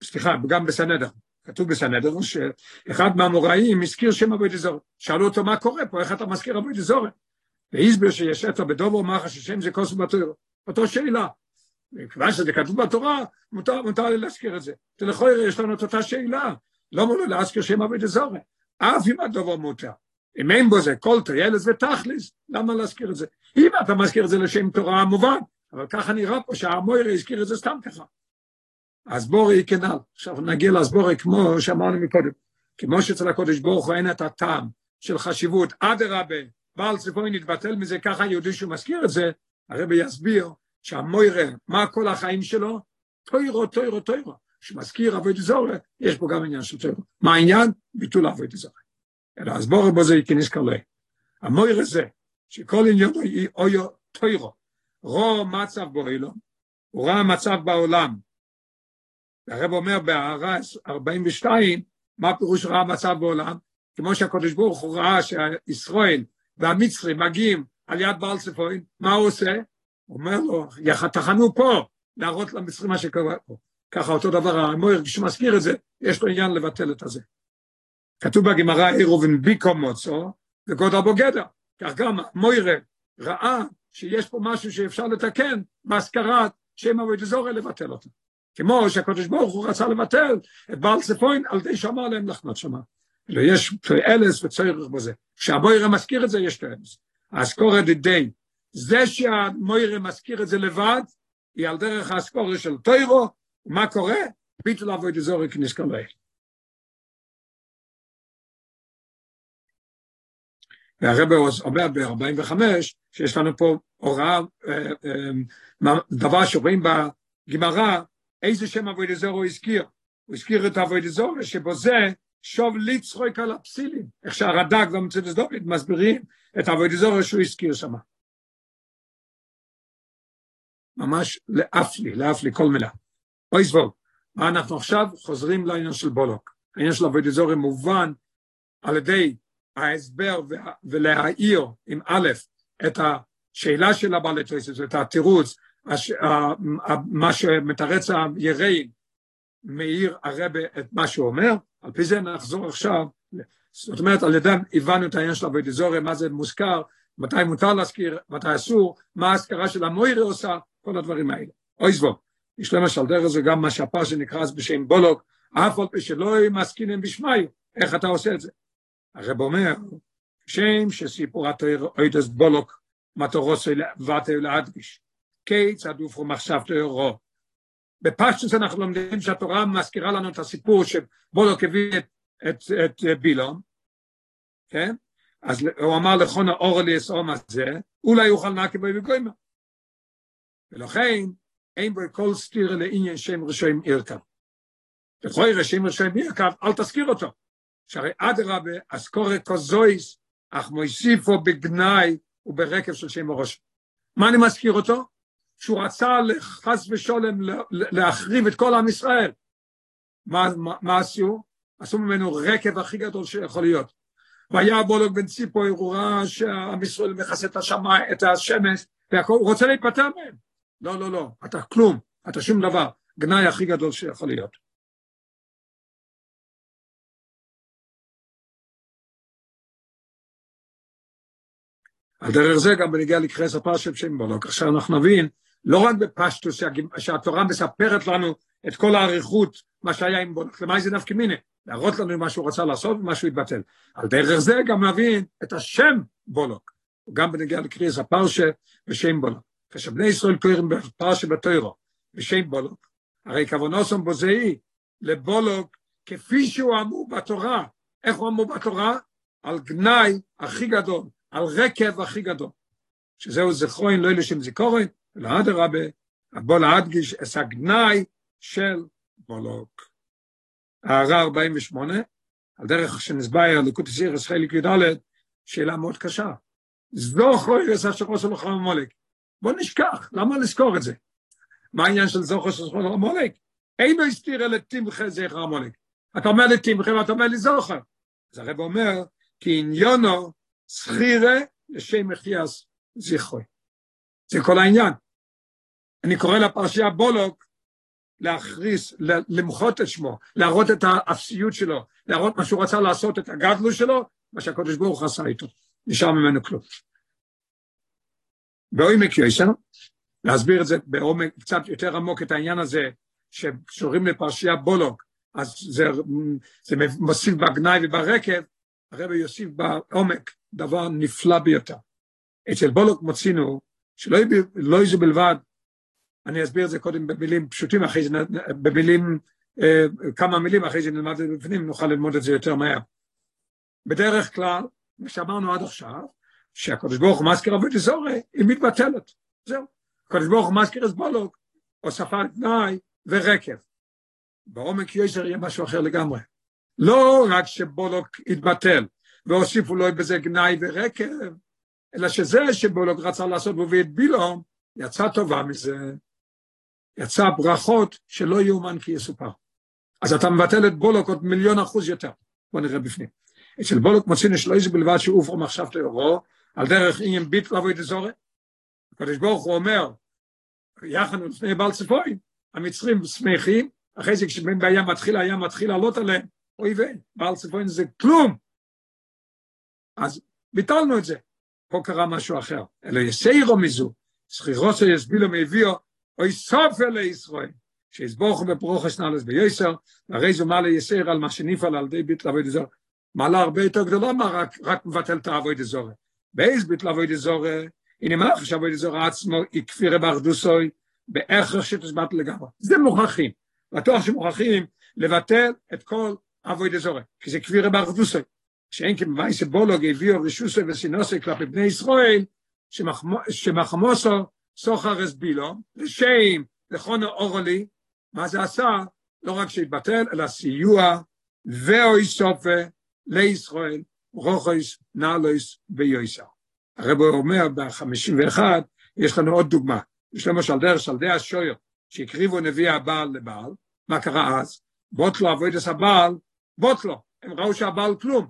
סליחה, גם בסנדר, כתוב בסנדר שאחד מהמוראים הזכיר שם אבוי דזור. שאלו אותו מה קורה פה, איך אתה מזכיר אבוי דזור? והסביר שיש אתו בדובו מחש השם זה כוס בתוירו. אותו שאלה. מכיוון שזה כתוב בתורה, מותר, מותר לי להזכיר את זה. ולכוי יש לנו את אותה שאלה. לא מותר להזכיר שם אבוי דזור. אף אם הדובו מותר. אם אין בו זה כל תיילס ותכליס, למה להזכיר את זה? אם אתה מזכיר את זה לשם תורה מובן, אבל ככה נראה פה שהמוירה הזכיר את זה סתם ככה. אז בורי כנ"ל. עכשיו נגיע לסבורי כמו שאמרנו מקודם. כמו שאצל הקודש ברוך הוא אין את הטעם של חשיבות, אדרבה, בעל צפוי נתבטל מזה, ככה יהודי שהוא מזכיר את זה, הרבי יסביר שהמוירה, מה כל החיים שלו? טוירו, טוירו, טוירו. שמזכיר אבוי דזורי, יש פה גם עניין של טוירו. מה העניין? ביטול אבוי דזורי. אלא אז בורי בו זה יכניס כלוי. המוירה זה, שכל עניין הוא אויו טוירו. רו מצב בו אילו, הוא ראה מצב בעולם, והרב אומר בהערה 42, מה פירוש רע המצב בעולם? כמו שהקדוש ברוך הוא ראה שישראל והמצרים מגיעים על יד בעל צפוין, מה הוא עושה? אומר לו, תחנו פה, להראות למצרים מה שקורה פה. ככה אותו דבר, המויר, כשמזכיר את זה, יש לו עניין לבטל את הזה. כתוב בגמרא, עירובין ביקו מוצו, וגודל בוגדה. כך גם מוירה ראה שיש פה משהו שאפשר לתקן, בהשכרת שם אבוי דזורי לבטל אותו. כמו שהקדוש ברוך הוא רצה לבטל את בעל צפוין על די שאמר להם לחנות שמה. יש תועלס וצורך בזה. כשהמוירה מזכיר את זה, יש תועלס. האסקורא די. זה שהמוירה מזכיר את זה לבד, היא על דרך האסקורא של טוירו, מה קורה? ביטול אבוי דזורי להם. והרב אומר ב-45 שיש לנו פה הוראה, אה, אה, דבר שרואים בגמרא, איזה שם אבוי דזור הוא הזכיר? הוא הזכיר את אבוי דזור שבזה שוב לצחוק על הפסילים, איך שהרד"ק והמצדס דוד מסבירים את אבוי דזור שהוא הזכיר שם. ממש לאף לי, לאף לי כל מילה. אוי זבוב, מה אנחנו עכשיו חוזרים לעניין של בולוק. העניין של אבוי דזור מובן על ידי ההסבר ולהעיר עם א' את השאלה של הבעלי תריסס ואת התירוץ הש, מה שמתרץ היראים מאיר הרבה את מה שהוא אומר, על פי זה נחזור עכשיו, זאת אומרת, על ידם הבנו את העניין של אבוי דזורי, מה זה מוזכר, מתי מותר להזכיר, מתי אסור, מה ההזכרה של המוירה עושה, כל הדברים האלה. אוי זבו, יש למשל דרך זה גם מה שהפרשה נקרא בשם בולוק, אף על פי שלא מסכינים בשמי, איך אתה עושה את זה? הרב אומר, שם שסיפור אוידס בולוק, מטורוסי ואתה להדגיש. כיצד הופרו מחשבתו רו. בפשטוס אנחנו לומדים שהתורה מזכירה לנו את הסיפור שבולוק הביא את, את, את בילום, כן? אז הוא אמר לכונה אורלי אסאום הזה, אולי יוכל נקי בו וגוימה. ולכן, אין בו כל סתירה לעניין שם רשעים ירכב. לכוי רשעים רשעים ירכב, אל תזכיר אותו. שהרי אדרבה, קורא כוזויס, אך מויסיפו בגנאי וברקב של שם הראש. מה אני מזכיר אותו? שהוא רצה חס ושולם להחריב את כל עם ישראל. מה, מה, מה עשו? עשו ממנו רקב הכי גדול שיכול להיות. והיה בולוג בן ציפו, הוא ראה שעם ישראל מכסה את, השמש, והוא רוצה להיפטר מהם. לא, לא, לא, אתה כלום, אתה שום דבר, גנאי הכי גדול שיכול להיות. על דרך זה גם בנגיע לקרס הפרשת שם בולוק. עכשיו אנחנו נבין, לא רק בפשטוס שהתורה מספרת לנו את כל האריכות, מה שהיה עם בולוק, למה זה נפקא מיני? להראות לנו מה שהוא רצה לעשות ומה שהוא התבטל. על דרך זה גם נבין את השם בולוק, גם בנגיע לקריאס הפרשה ושם בולוק. כשבני ישראל קוראים בפרשה בתוירו ושם בולוק, הרי כוונוסם בוזאי לבולוק כפי שהוא אמור בתורה. איך הוא אמור בתורה? על גנאי הכי גדול, על רקב הכי גדול. שזהו זכרוין לא לשם זיכורין, אלא אדרבה, בוא להדגיש את הגנאי של בולוק. הערה 48, על דרך שנסבייר ליקוד סירס חלק י"ד, שאלה מאוד קשה. זוכו ירס אשר עושה לך המולק. בוא נשכח, למה לזכור את זה? מה העניין של זוכו של זוכו המולק? אינו הסתיר אלה תמחה זכר המולק. אתה אומר לי תמחה ואתה אומר לי זוכר. אז הרב אומר, כי עניונו שכירה לשם מחייס זכרוי. זה כל העניין. אני קורא לפרשייה בולוק להכריס, למחות את שמו, להראות את האפסיות שלו, להראות מה שהוא רצה לעשות, את הגדלו שלו, מה שהקדוש ברוך עשה איתו. נשאר ממנו כלום. בעומק יויסר, להסביר את זה בעומק קצת יותר עמוק את העניין הזה, שקשורים לפרשייה בולוק, אז זה, זה מוסיף בגנאי וברקב, הרבי יוסיף בעומק דבר נפלא ביותר. אצל בולוק מוצאינו, שלא לא יהיו בלבד אני אסביר את זה קודם במילים פשוטים, אחרי זה, במילים, אה, כמה מילים, אחרי זה נלמד את זה בפנים, נוכל ללמוד את זה יותר מהר. בדרך כלל, מה שאמרנו עד עכשיו, שהקדוש ברוך הוא מזכיר עבוד אזורי, היא מתבטלת. זהו. הקדוש ברוך הוא מזכיר את הוספת תנאי ורקב. בעומק יסר יהיה משהו אחר לגמרי. לא רק שבולוק יתבטל, והוסיפו לו בזה גנאי ורקב, אלא שזה שבולוק רצה לעשות והביא את בילום, יצא טובה מזה, יצא ברכות שלא יאומן כי יסופר. אז אתה מבטל את בולוק עוד מיליון אחוז יותר. בוא נראה בפנים. אצל בולוק מוצאים שלא איזה בלבד שאופרו מחשב תאורו, על דרך איים ביט לבוא את אזורי. הקדוש ברוך הוא אומר, יחד לפני בעל צפוי, המצרים שמחים, אחרי זה כשבן בים מתחיל, הים מתחיל לעלות עליהם, אוי ואי, בעל צפוי זה כלום. אז ביטלנו את זה. פה קרה משהו אחר. אלא יסיירו מזו, סחירוסו יסבילו מהביאו, אוי סופר לישראל, שיסבוכו בפרוחס נלס ביוסר, והרי זו מעלה יסר על מה שנפעל על די ביט לעבוד אזור. מעלה הרבה יותר גדולה מה רק, רק מבטל את העבוד אזור. באיז ביט לעבוד אזור, הנה מה אחרי שעבוד אזור עצמו, יקפירה באחדוסוי, בהכרח שתסבט לגמרי. זה מוכרחים. בטוח שמוכרחים לבטל את כל עבוד אזור, כי זה כפירה באחדוסוי. שאין כמבייס בולוג הביאו רשוסוי וסינוסוי כלפי בני ישראל, שמחמוסו סוחר הסבילו, לשם, לכונו אורלי, מה זה עשה? לא רק שהתבטל, אלא סיוע ואוי סופה לישראל, רוחויס, נעלויס ויועסר. הרב אומר ב-51, יש לנו עוד דוגמה. יש למשל דרך של די השויר, שהקריבו נביא הבעל לבעל, מה קרה אז? בוטלו אבוידס הבעל, בוטלו, הם ראו שהבעל כלום.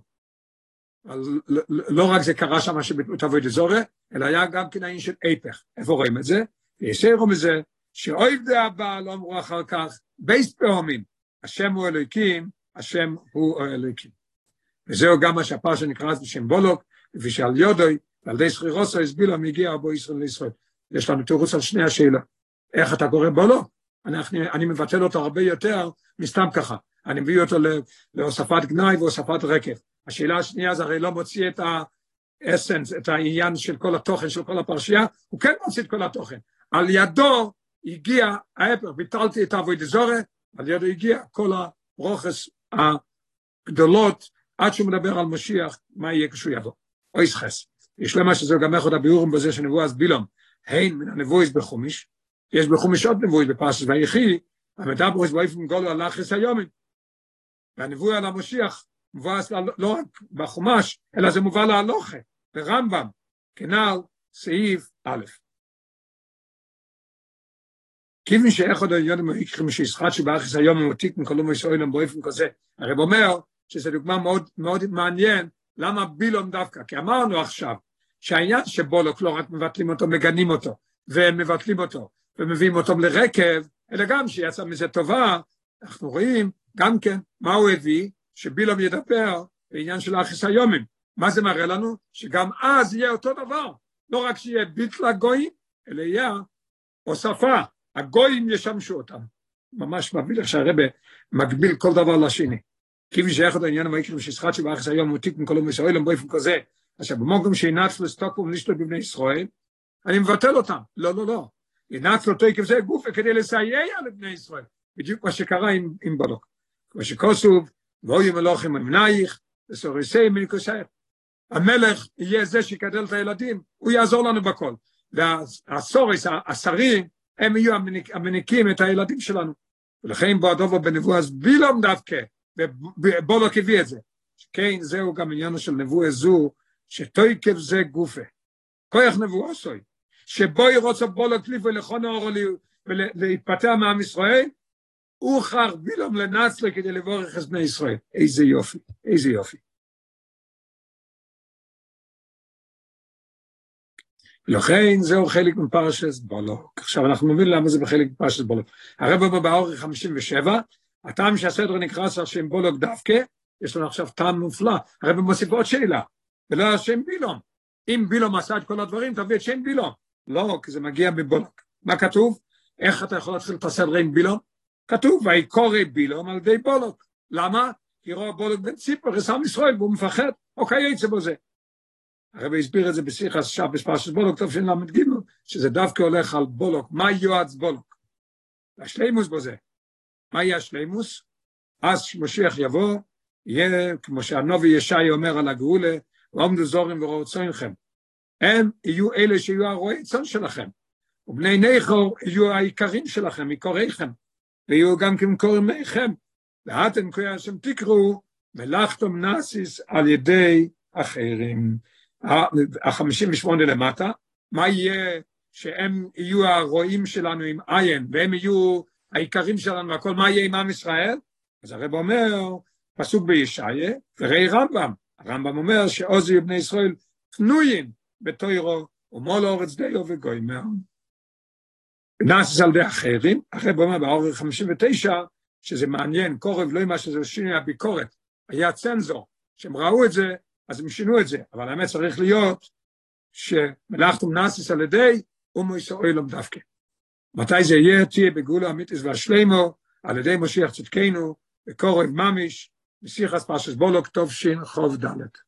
לא רק זה קרה שם שבתעבוד אזורי, אלא היה גם כן העניין של איפך. איפה רואים את זה? ויסיירו מזה, שאויב דה הבא לא אמרו אחר כך, בייס פעמים, השם הוא אלוהיקים, השם הוא אלוהיקים. וזהו גם מה שהפרשה נקרא בשם בולוק, כפי שעל יודוי, ועל ידי סחירוסו הסבילה מגיע אבו ישראל לישראל. יש לנו תירוץ על שני השאלה. איך אתה קורא בולוק? אני, אני מבטל אותו הרבה יותר מסתם ככה. אני מביא אותו להוספת גנאי והוספת רקב. השאלה השנייה זה הרי לא מוציא את האסנס, את העניין של כל התוכן של כל הפרשייה, הוא כן מוציא את כל התוכן. על ידו הגיע ההפך, ביטלתי את אבוי דזורי, על ידו הגיע כל הרוכס הגדולות, עד שהוא מדבר על משיח, מה יהיה כשהוא יבוא. או יסחס. יש למה שזה גם אחד הביאורים בזה שנבוא אז בילום, הן מן הנבואיס בחומיש, יש בחומיש עוד נבואיס בפרשת ויחי, המדברוס באופן גולו על אחס היומים. והנבואי על המשיח מבואס לא רק בחומש, אלא זה מובא להלוכה, ברמב"ם, כנ"ל סעיף א'. כיוון שאיך עוד העניין מיקחים שישחט שבאחס היום ממותיק מכלום ישראלים באופן כזה, הרב אומר שזו דוגמה מאוד, מאוד מעניין, למה בילום דווקא, כי אמרנו עכשיו שהעניין שבולוק לא רק מבטלים אותו, מגנים אותו, ומבטלים אותו, ומביאים אותו לרקב, אלא גם שיצא מזה טובה, אנחנו רואים גם כן מה הוא הביא, שבילום ידבר בעניין של החיסיומים. מה זה מראה לנו? שגם אז יהיה אותו דבר. לא רק שיהיה ביטל הגויים, אלא יהיה הוספה. הגויים ישמשו אותם. ממש מביא לך שהרבה מגביל כל דבר לשני. כיוון שאיך עוד העניין המקרים ששחט שבאחס היום הוא תיקון כל ישראל באופן כזה, עכשיו במוגם שינץ לסטוקום נשתו בבני ישראל, אני מבטל אותם. לא, לא, לא. ינץ לו תקף זה גופה כדי לסייע לבני ישראל. בדיוק מה שקרה עם, עם בלוק. כמו שכוסוב, ואוי מלוכים אמנייך, וסוריסי מניקוסייך. המלך יהיה זה שיקדל את הילדים, הוא יעזור לנו בכל. והסוריס, השרים, הם יהיו המניקים את הילדים שלנו. ולכן בו הדובו בנבואה בילום דווקא, ובולוק הביא את זה. כן, זהו גם עניין של נבואה זו, שתויקב זה גופה. כוח נבואה סוי. שבו ירוצה בולוק ליפו לכון אורו ולהתפתח מעם ישראל, הוא חר בילום לנצלה כדי לבורך את בני ישראל. איזה יופי, איזה יופי. לכן זהו חלק מפרשס בולוק. עכשיו אנחנו מבינים למה זה בחלק מפרשס בולוק. הרב אומר באורך 57, הטעם שהסדר נקרא השם בולוק דווקא, יש לנו עכשיו טעם מופלא. הרב מוסיף עוד שאלה, ולא השם בילום. אם בילום עשה את כל הדברים, תביא את שם בילום. לא, כי זה מגיע מבולוק. מה כתוב? איך אתה יכול להתחיל את הסדר עם בילום? כתוב, ויקורא בילום על ידי בולוק. למה? כי רואה בולוק בן ציפר, עשם ישראל, והוא מפחד, אוקיי, יצא בו זה. הרב הסביר את זה בשיחה עכשיו בפרשת בולוק, טוב של"ג, שזה דווקא הולך על בולוק, מה יועץ בולוק? השלימוס בו זה. מה יהיה השלימוס? אז כשמשיח יבוא, יהיה כמו שהנובי ישי אומר על הגאולה, ועומדו זורים וראו צונכם. הם יהיו אלה שיהיו הרועי צאן שלכם, ובני נכור יהיו העיקרים שלכם, עיקוריכם, ויהיו גם כן קורמיכם, ואתם קוראים השם תקראו, מלאכתם נאסיס על ידי אחרים. החמישים ושמונה למטה, מה יהיה שהם יהיו הרועים שלנו עם עין, והם יהיו העיקרים שלנו והכל, מה יהיה עם עם ישראל? אז הרב אומר, פסוק בישעיה, וראי רמב"ם, הרמב"ם אומר שעוזי ובני ישראל פנויים בתוירו, ומול אורץ דיו וגוימר. נאסס על ידי אחרים, הרב אומר באורך 59, שזה מעניין, קורב לא מה שזה שינוי הביקורת, היה צנזור, שהם ראו את זה, אז הם שינו את זה, אבל האמת צריך להיות שמלאכתום נאסיס על ידי אומו ישראל דווקא. מתי זה יהיה? תהיה בגאולה אמיתיס והשלימו, על ידי משיח צדקנו, וקורב ממיש, מסיחס פרשס בולוק טוב שין חוב דלת.